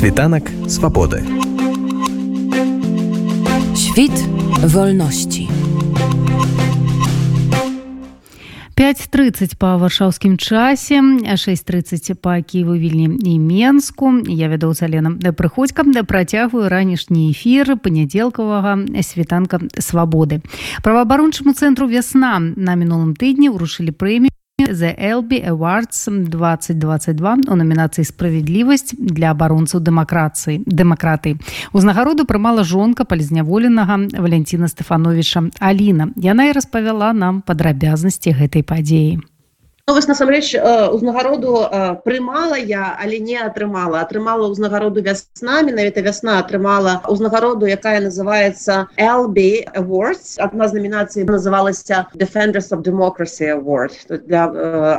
Світанак свабоды. Świt wolności. 5:30 па варшаўскім часе 6:30 па кіеву вільні і менску я вядоўца лена прыходзька да працягваю ранішні эфір панядзелкавага світанка свабоды праваабарончаму цэнтру вясна на мінулым тыдні ўрушылі прэмію The LB Awards 2022 у номінацыі справядлівасць для абаронцаў дэмакрацыі дэмакраты. Узнагароду прымала жонка палізняволенага Валянціна Стэфановича Аліна. Яна і распавяла нам падрабязнасці гэтай падзеі. Ну, вось насамрэч узнагароду прымала я але не атрымала. Атрымала ўзнагароду вясна менавіта вясна атрымала ўзнагароду якая называется LB awards адна з намінацый называлася defenders of democracy award для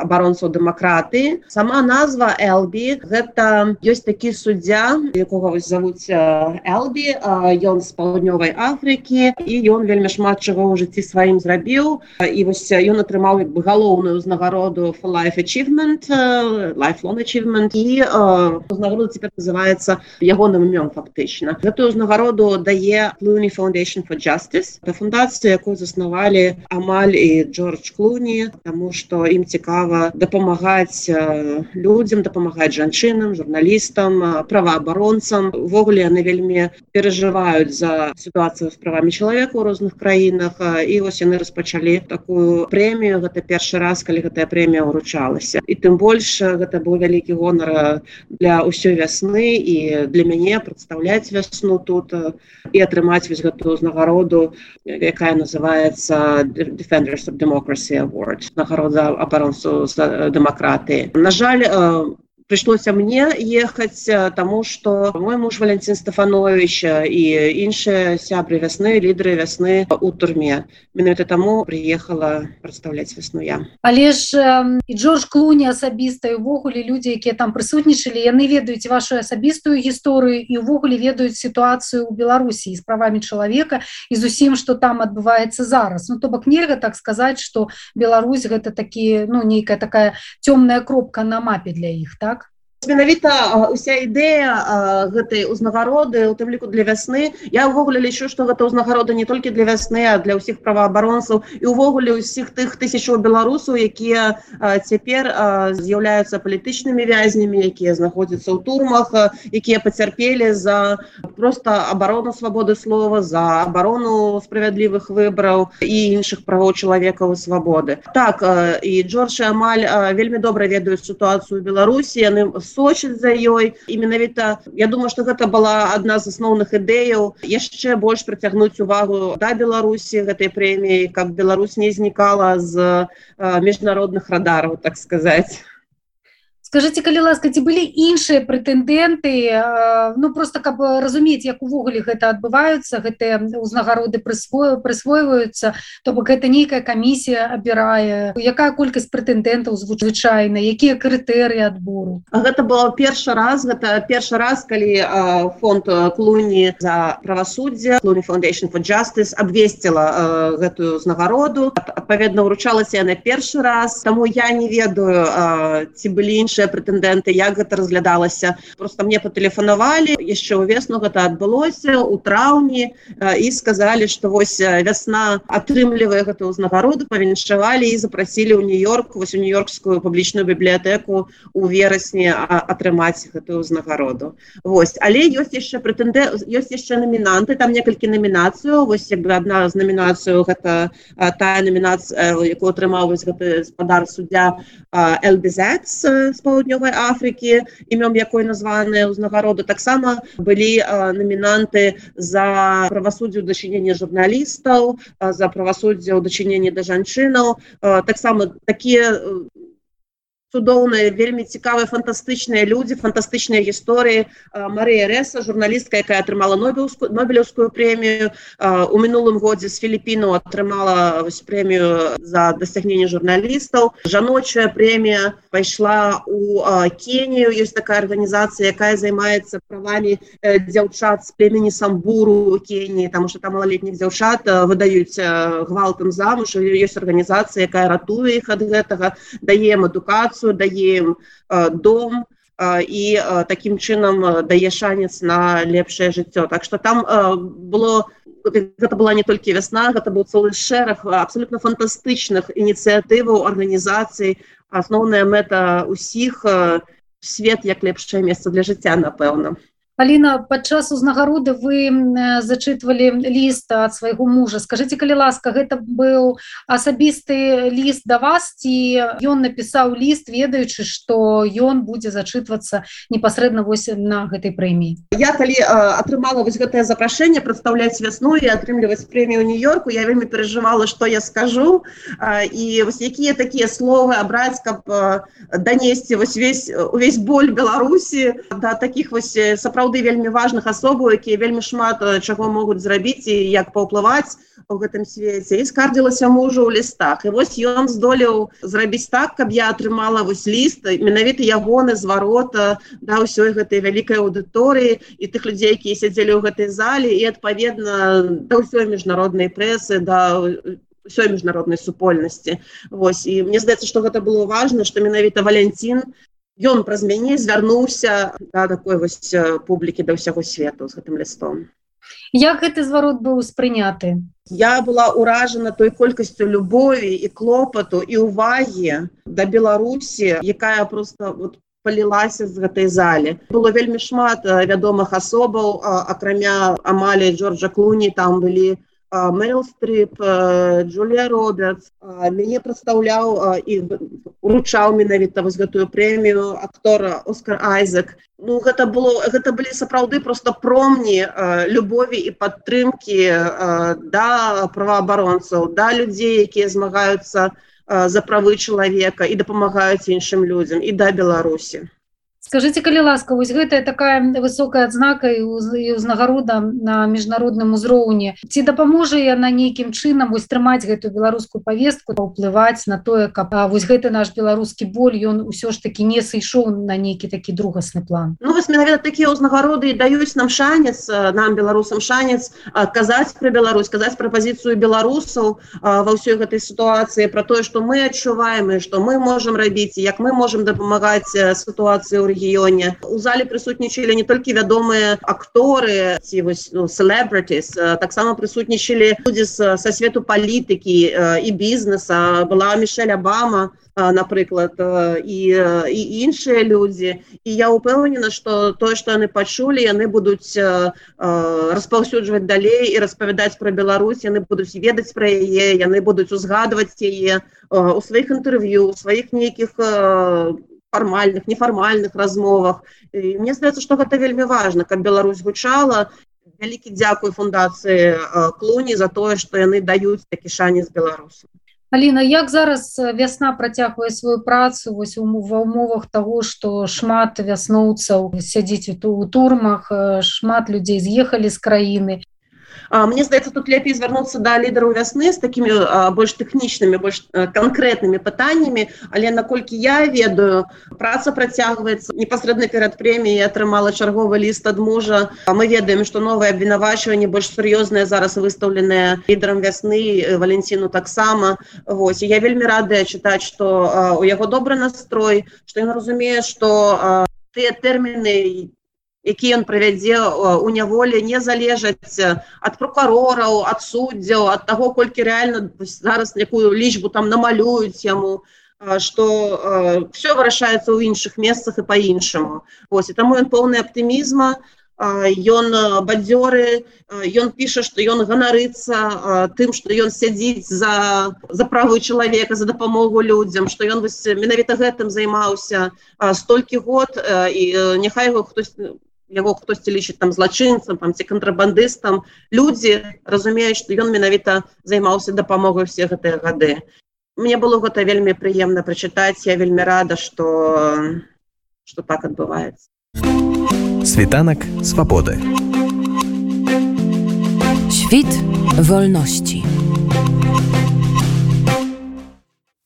абаронцаў дэмакраты сама назва LB гэта ёсць такі суддзя якога вось завуць LB ён з паўднёвай Афрыкі і ён вельмі шмат чаго ў жыцці сваім зрабіў. І вось ён атрымаў як бы галоўную ўзнагароду награду for life achievement lifelong achievement і узнагарода цяпер называется ягоным імём фактычна. Гэтую ўзнагароду дае Луні Foundation for justice. Да фундацыі якую заснавалі амаль і Джордж Клуні тому что ім цікава дапамагаць людям дапамагаць жанчынам журналістам праваабаронцам. Увогуле яны вельмі перажываюць за сітуацыю з правамі чалавека ў розных краінах і вось яны распачалі такую прэмію. Гэта першы раз калі гэтая прэмія прэмія ўручалася і тым больш гэта быў вялікі гонар для ўсёй вясны і для мяне прадстаўляць вясну тут і атрымаць вось гэтую ўзнагароду якая называется defenders democracy award нагарода абаронцу дэмакраты на жаль у пришлося мне ехаць тому что мой муж валентин стефанович і іншыя сябры вясны лідеры вясны у турме. Менавіта таму приехала прадстаўляць вясну я. Але ж і Джордж клуні асабіста увогуле людзі якія там прысутнічалі яны ведаюць вашу асабістую гісторыю і увогуле ведаюць сітуацыю ў беларусі з правамі чалавека і зусім что там адбываецца зараз. Ну то бок нельга так сказаць что Беларусь гэта такі ну нейкая такая цёмная кропка на мапе для іх так менавіта уся ідэя гэтай узнагароды у тым ліку для вясны. Я ўвогуле лічу што гэта ўзнагарода не толькі для вясны а для ўсіх праваабаронцаў і ўвогуле ўсіх тых тысячаў беларусаў якія цяпер з'яўляюцца палітычнымі вязнямі якія знаходзяцца ў турмах якія пацярпелі за просто абарону свабоды слова за абарону справядлівых выбраў і іншых правоў чалавекаў свабоды так і Джордж амаль вельмі добра ведаюць сітуацыю беларусі яны с сочыць за ёй. І менавіта я думаю что гэта была одна з асноўных ідэяў яшчэ больш прыцягнуць увагу да беларусі гэтай прэміі каб Беларусь не знікала з міжнародных радараў так сказаць скажите калі ласка ці былі іншыя прэтэндэнты ну просто каб разумець як увогуле гэта адбываюцца гэтыя ўзнагароды прысвою прысвойваюцца то бок гэта нейкая камісія абірае. Якая колькасць прэтэндэнтаў звычайна якія крытэрыі адбору? Гэта было першы раз гэта першы раз калі фонд клуні за правасуддзе клуні foundation for justice абвесціла гэтую ўзнагароду адпаведна ўручалася на першы раз. Таму я не ведаю ці былі іншыя прэтэндэнты як гэта разглядалася просто мне патэлефанавалі яшчэ ўвесну гэта адбылося у траўні і сказалі что вось вясна атрымлівае гэтую ўзнагароду павіншавалі і запрасілі ў нью-йорк вось у нью-йоркскую публічную бібліятэку у верасні атрымаць гэтую ўзнагароду Вось. Але ёсць яшчэ прэтэндэ ёсць яшчэ намінанты там некалькі намінацыяў вось як бы адна з намінацыю гэта тая намінацыя якую атрымаў вось гэты спадар суддзя эльбізет з паўднёвай Афрыкі імём якой названыя ўзнагароды таксама былі намінанты за правасуддзе ў дачыненні журналістаў за правасуддзе ў дачыненні да жанчынаў таксама такія цудоўныя вельмі цікавыя фантастычныя людзі фантастычныя гісторыі. Марыя рэса журналістка якая атрымала нобелўскую нобелеўскую прэмію у мінулым годзе з філіпіну атрымала прэмію за дасягненне журналістаў. Жаночая прэмія пайшла у кенію. Есть такая арганізацыя якая займаецца правамі дзяўчат з племені самбуру кеніі там что там малолетніх дзяўчат выдаюць гвалтам замуж. Ёсць арганізацыя якая ратуе іх ад гэтага даем адукацыю працу даем дом і такім чынам дае шанец на лепшае жыццё так что там было гэта была не толькі вясна гэта быў цэлы шэраг абсолютно фантастычных ініцыятываў арганізацый асноўная мэта ўсіх свет як лепшае месца для жыцця напэўна Аліна падчас узнагароды вы зачытвалі ліст ад свайго мужа. Скажитеце калі ласка гэта быў асабісты ліст да вас ці ён напісаў ліст ведаючы што ён будзе зачытвацца непасрэдна вось на гэтай прэміі? Я калі атрымала вось гэтае запрашэнне прадстаўляць вясну і атрымліваць прэмію нью-йорку я вельмі перажывала што я скажу. І вось якія такія словы абраць каб данесці вось весь увесь боль беларусі да таких вось сапраўды сапраўды вельмі важных асобаў якія вельмі шмат чаго могуць зрабіць і як паўплываць у гэтым свеце. І скардзілася мужу ў лістах. І вось ён здолеў зрабіць так каб я атрымала вось ліст менавіта ягоны зварота да ўсёй гэтай вялікай аўдыторыі і тых людзей якія сядзелі ў гэтай зале і адпаведна да ўсёй міжнароднай прэсы да ўсёй міжнароднай супольнасці. Вось і мне здаецца што гэта было важна што менавіта валянцін ён праз мяне звярнуўся да такой вось публікі да ўсяго свету з гэтым лістом як гэты зварот быў успрыняты я была ўражана той колькасцю любові і клопату і увагі да беларусі якая просто вот палілася з гэтай зале было вельмі шмат вядомых асобаў акрамя амалі джорджа клуні там былі Мэрил Стріп, Джулія Робертс, мяне прадстаўляў і уручаў менавіта вось гэтую прэмію актора Оскар Айзек. Ну гэта было гэта былі сапраўды проста промні любові і падтрымкі да праваабаронцаў, да людзей, якія змагаюцца за правы чалавека і дапамагаюць іншым людзям і да Беларусі скажите калі ласка вось гэтая такая высокая адзнака і ўзнагарода на міжнародным узроўні ці дапаможа яна нейкім чынам вось трымаць гэтую беларускую повестку паўплываць на тое каб вось гэты наш беларускі боль ён усё ж таки не сышоў на нейкі такі другасны план? Ну вось менавіта такія ўзнагароды даюць нам шанец нам беларусам шанец казаць про Беларусь казаць пра пазіцыю беларусаў ва ўсёй гэтай сітуацыі про тое што мы адчуваем і што мы можемм рабіць як мы можемм дапамагаць сітуацыі ў рэгіёне у зале прысутнічалі не толькі вядомыя акторы ці вось ну, celebrities таксама прысутнічалі людзі са свету палітыкі і бізнеса была мішель Абама напрыклад і, і іншыя людзі і я упэўнена што тое што яны пачулі яны будуць распаўсюджваць далей і распавядаць пра Беларусь яны будуць ведаць пра яе яны будуць узгадваць яе у сваіх інтэрв'ю сваіх нейкіх фармальных нефармальных размовах. І мне здаецца што гэта вельмі важна каб Беларусь гучала вялікі дзякуй фундацыі клуні за тое што яны даюць такі шанец беларусам Аліна як зараз вясна працягвае сваю працу? Вось ва умовах того што шмат вясноўцаў сядзіць у турмах шмат людзей з'ехалі з краіны Мне здаецца тут лепей звярнуцца да лідараў вясны з такімі больш тэхнічнымі больш канкрэтнымі пытаннямі але наколькі я ведаю праца працягваецца непасрэдна перад прэміяй атрымала чарговы ліст ад мужа. Мы ведаем што новае абвінавачванне больш сур'ёзнае зараз выстаўленыя лідарам вясны валенціну таксама Вось я вельмі радая чытаць што у яго добры настрой што ён разумее што тыя тэрміны які ён правядзе у няволі не залежаць ад прокурораў ад суддзяў ад таго колькі реально зараз якую лічбу там намалююць яму что все вырашаецца ў іншых месцах і по-іншаму ось і таму ён поўны аптымізма ён бадзёры ён піша што ён ганарыцца тым што ён сядзіць за за правы чалавека за дапамогу людзям што ён менавіта гэтым займаўся столькі год і няхай его хтось яго хтосьці лічыць там злачынцам там ці кантрабандыстам людзі разумеюць што ён менавіта займаўся дапамогай усе гэтыя гады мне было гэта вельмі прыемна прачытаць. Я вельмі рада что что так адбываецца. Світанак свабоды. Świt wolności